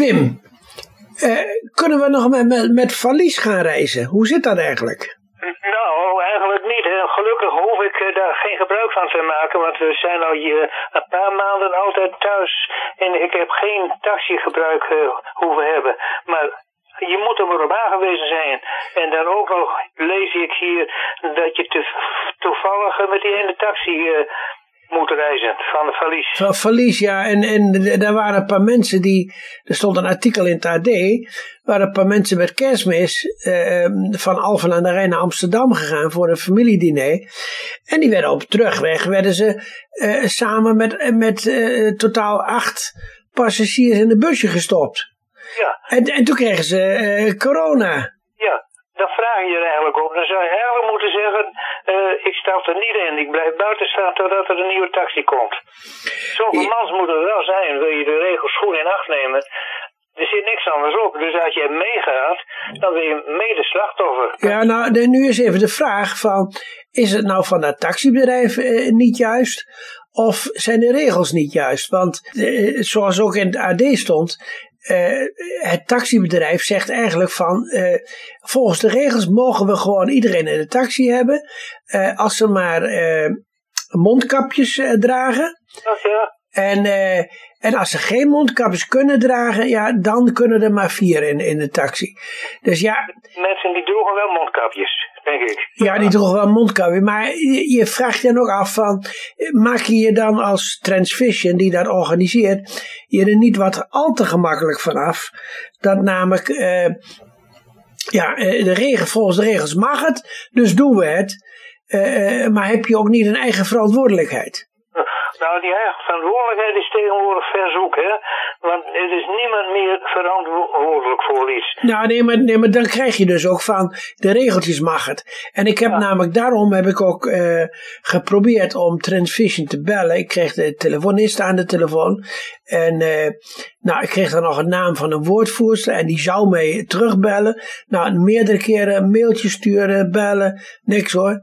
Wim, eh, kunnen we nog met, met, valies gaan reizen? Hoe zit dat eigenlijk? Nou, eigenlijk niet. Gelukkig hoef ik eh, daar geen gebruik van te maken, want we zijn al hier een paar maanden altijd thuis en ik heb geen taxigebruik uh, hoeven hebben. Maar je moet er maar op aangewezen zijn. En dan ook nog lees ik hier dat je te, toevallig met die ene taxi moet reizen van Valies. Van Valies, ja. En, en daar waren een paar mensen die. Er stond een artikel in het AD. waren een paar mensen met kerstmis. Eh, van Alphen aan de Rijn naar Amsterdam gegaan voor een familiediner. En die werden op terugweg. werden ze eh, samen met, met eh, totaal acht passagiers in de busje gestopt. Ja. En, en toen kregen ze corona. Dan vraag je er eigenlijk op. Dan zou je eigenlijk moeten zeggen, uh, ik stap er niet in. Ik blijf buiten staan totdat er een nieuwe taxi komt. Ja. mans moet er wel zijn, wil je de regels goed in acht nemen. Er zit niks anders op. Dus als je meegaat, dan ben je mede slachtoffer. Ja, nou, nu is even de vraag van... Is het nou van dat taxibedrijf eh, niet juist? Of zijn de regels niet juist? Want eh, zoals ook in het AD stond... Uh, het taxibedrijf zegt eigenlijk van, uh, volgens de regels mogen we gewoon iedereen in de taxi hebben, uh, als ze maar mondkapjes dragen. Ja. En, en als ze geen mondkapjes kunnen dragen, ja, dan kunnen er maar vier in, in de taxi. Dus ja. Mensen die droegen wel mondkapjes. Denk ik. Ja, die droegen wel mondkapjes. Maar je, vraagt je dan ook af van, maak je je dan als Transvision die dat organiseert, je er niet wat al te gemakkelijk vanaf? Dat namelijk, uh, ja, de regel, volgens de regels mag het, dus doen we het. Uh, maar heb je ook niet een eigen verantwoordelijkheid? Nou, die eigen verantwoordelijkheid is tegenwoordig verzoek, hè. Want er is niemand meer verantwoordelijk voor iets. Nou, nee maar, nee, maar dan krijg je dus ook van, de regeltjes mag het. En ik heb ja. namelijk, daarom heb ik ook uh, geprobeerd om Transvision te bellen. Ik kreeg de telefonist aan de telefoon. En uh, nou, ik kreeg dan nog een naam van een woordvoerster en die zou mij terugbellen. Nou, meerdere keren een mailtje sturen, bellen, niks hoor.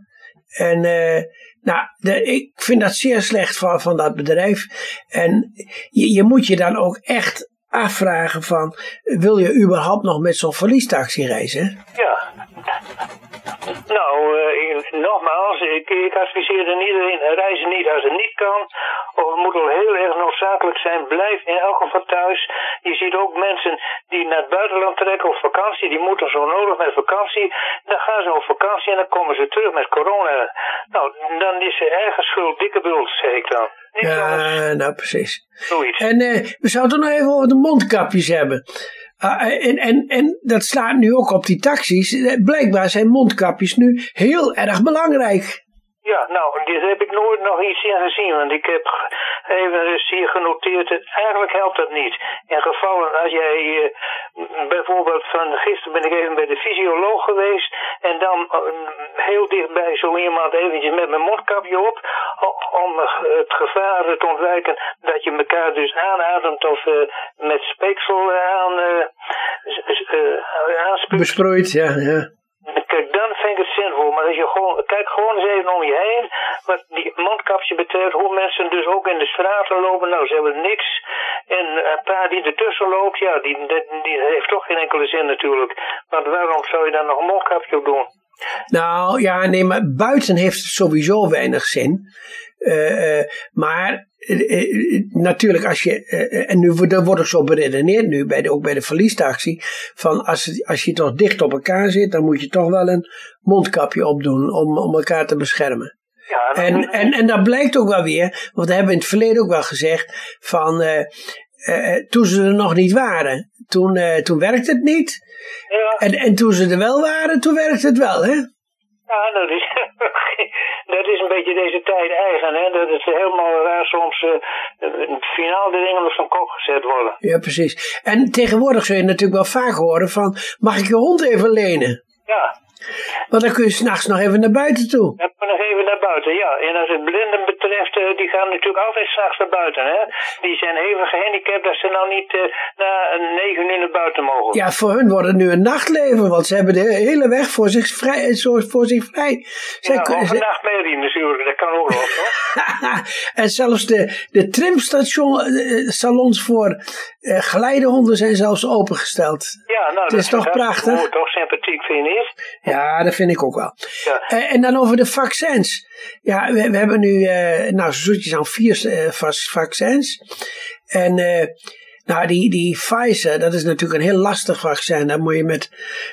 En uh, nou, ik vind dat zeer slecht van, van dat bedrijf. En je, je moet je dan ook echt afvragen van, wil je überhaupt nog met zo'n verliestaxi reizen? Ja. Nou, uh, nogmaals, ik, ik adviseer er iedereen, reizen niet als het niet kan. Of het moet wel heel erg noodzakelijk zijn, blijf in elk geval thuis. Je ziet ook mensen die naar het buitenland trekken op vakantie, die moeten zo nodig met vakantie. Dan gaan ze op vakantie en dan komen ze terug met corona. Nou, dan is ze eigen schuld dikke bult, zeg ik dan. Niet ja, anders. nou precies. Zoiets. En uh, we zouden nog even over de mondkapjes hebben. Uh, en, en, en dat slaat nu ook op die taxis. Blijkbaar zijn mondkapjes nu heel erg belangrijk. Ja, nou, dit heb ik nooit nog iets in gezien. Want ik heb even dus hier genoteerd. Eigenlijk helpt dat niet. In gevallen als jij uh, bijvoorbeeld van gisteren ben ik even bij de fysioloog geweest. En dan uh, heel dichtbij zo iemand eventjes met mijn mondkapje op. Om het gevaar te ontwijken dat je elkaar dus aanademt of met speeksel aan. Besproeit, ja, ja. Kijk, dan vind ik het zinvol. Maar als je gewoon, kijk gewoon eens even om je heen. Wat die mondkapje betreft, hoe mensen dus ook in de straten lopen. Nou, ze hebben niks. En een paar die ertussen loopt, ja, die, die, die heeft toch geen enkele zin natuurlijk. Want waarom zou je dan nog een mondkapje op doen? Nou ja, nee, maar buiten heeft het sowieso weinig zin. Uh, uh, maar uh, natuurlijk, als je, en nu dat wordt ook zo beredeneerd nu, bij de, ook bij de verliestaxie, van als, als je toch dicht op elkaar zit, dan moet je toch wel een mondkapje opdoen om, om elkaar te beschermen. Ja, en, en, en dat blijkt ook wel weer, want dat hebben we in het verleden ook wel gezegd, van toen ze er nog niet waren, toen, toen werkte het niet. Ja. En, en toen ze er wel waren, toen werkte het wel, hè? Ja, dat is, dat is een beetje deze tijd eigen, hè? Dat het helemaal raar soms uh, finaal de dingen op zijn kop gezet worden. Ja, precies. En tegenwoordig zul je natuurlijk wel vaak horen van, mag ik je hond even lenen? Ja. Want dan kun je s'nachts nog even naar buiten toe. Dan naar buiten, ja. En als het blinden betreft, uh, die gaan natuurlijk altijd s'nachts naar buiten, hè. Die zijn even gehandicapt dat ze nou niet uh, na negen uur naar buiten mogen. Ja, voor hun wordt het nu een nachtleven, want ze hebben de hele weg voor zich vrij. Voor zich vrij. Zij, ja, of een nachtmerrie natuurlijk, dat kan ook nog, hoor. en zelfs de, de trimsalons voor uh, geleidehonden zijn zelfs opengesteld. Ja, nou, dat is toch prachtig? Toch sympathiek, vind je Ja, dat vind ik ook wel. Ja. En dan over de vaccins. Ja, we, we hebben nu, uh, nou, zoetjes aan vier vaccins. En nou, die, die Pfizer, dat is natuurlijk een heel lastig vaccin. Dat moet je met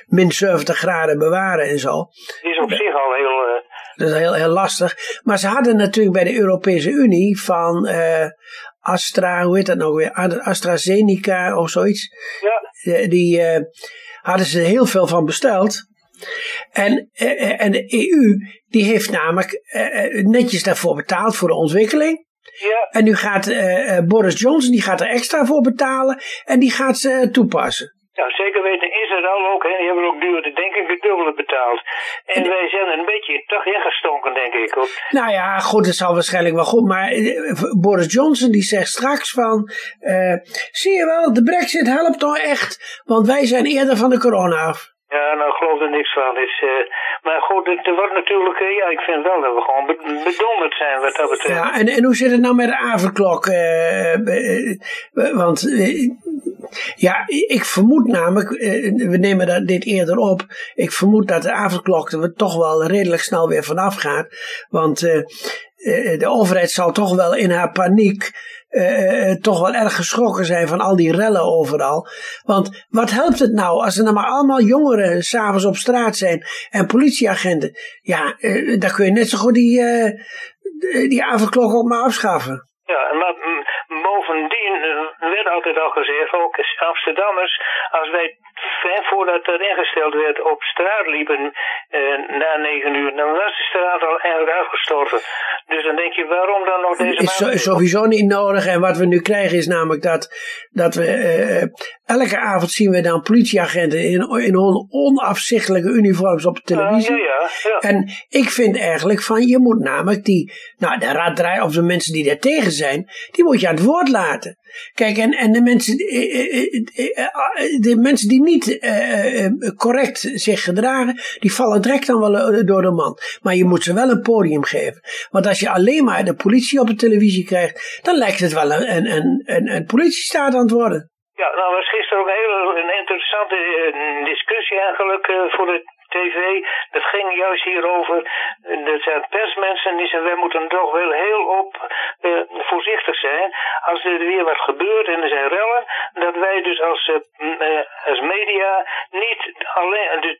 min 70 graden bewaren en zo. Die is op zich al heel... Uh... Dat is heel, heel lastig. Maar ze hadden natuurlijk bij de Europese Unie van uh, Astra, hoe heet dat nou weer? AstraZeneca of zoiets. Ja. Die hadden ze heel veel van besteld. En, en de EU, die heeft namelijk netjes daarvoor betaald voor de ontwikkeling. Ja. En nu gaat Boris Johnson, die gaat er extra voor betalen en die gaat ze toepassen. Nou, zeker weten Israël ook, hè. Die hebben ook duur, denk ik, het dubbele betaald. En, wij zijn een beetje toch ingestonken, denk ik. Ook. Nou ja, goed, dat zal waarschijnlijk wel goed. Maar Boris Johnson die zegt straks van... Uh, zie je wel, de brexit helpt toch echt. Want wij zijn eerder van de corona af. Ja, nou, geloof er niks van. Is, uh, maar goed, het wordt natuurlijk, uh, ja, ik vind wel dat we gewoon bedonderd zijn wat dat betreft. Ja, en, en hoe zit het nou met de avondklok? Uh, want, ja, ik vermoed namelijk, we nemen dat, dit eerder op, ik vermoed dat de avondklok er toch wel redelijk snel weer vanaf gaat. Want de overheid zal toch wel in haar paniek uh, toch wel erg geschrokken zijn van al die rellen overal. Want wat helpt het nou als er nou maar allemaal jongeren s'avonds op straat zijn en politieagenten? Ja, uh, dan kun je net zo goed die, die avondklok ook maar afschaffen. Ja, maar bovendien werd altijd al gezegd, ook Amsterdammers, als wij voordat er ingesteld werd op straat liepen eh, na negen uur, dan was de straat al eigenlijk uitgestorven. Dus dan denk je, waarom dan nog deze maand? Is sowieso niet nodig. En wat we nu krijgen is namelijk dat, dat we uh, elke avond zien we dan politieagenten in, in onafzichtelijke uniforms op de televisie. ja, ja, ja. En ik vind eigenlijk van, je moet namelijk die, nou de raaddraai of de mensen die daar tegen zijn, die moet je aan het woord laten. Kijk, en, en de, mensen, eh, de mensen die niet correct zich gedragen, die vallen direct dan wel door de man. Maar je moet ze wel een podium geven. Want als je alleen maar de politie op de televisie krijgt, dan lijkt het wel een, een, een, een politiestaat aan het worden. Ja, nou was gisteren ook een hele interessante discussie eigenlijk voor de tv. Dat ging juist hierover. Er zijn persmensen die zeggen, wij moeten toch wel heel op voorzichtig zijn. Als er weer wat gebeurt en er zijn rellen, dat wij dus als, als media niet alleen aandacht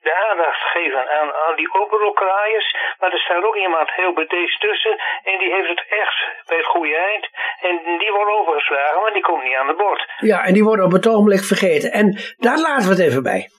geven aan, aan die oproerkraaiers, maar er staat ook iemand heel bedeesd tussen en die heeft het echt bij het goede eind. En die wordt overgeslagen, maar die komt niet aan de bord. Ja, en die worden op het ogenblik vergeten. En daar laten we het even bij.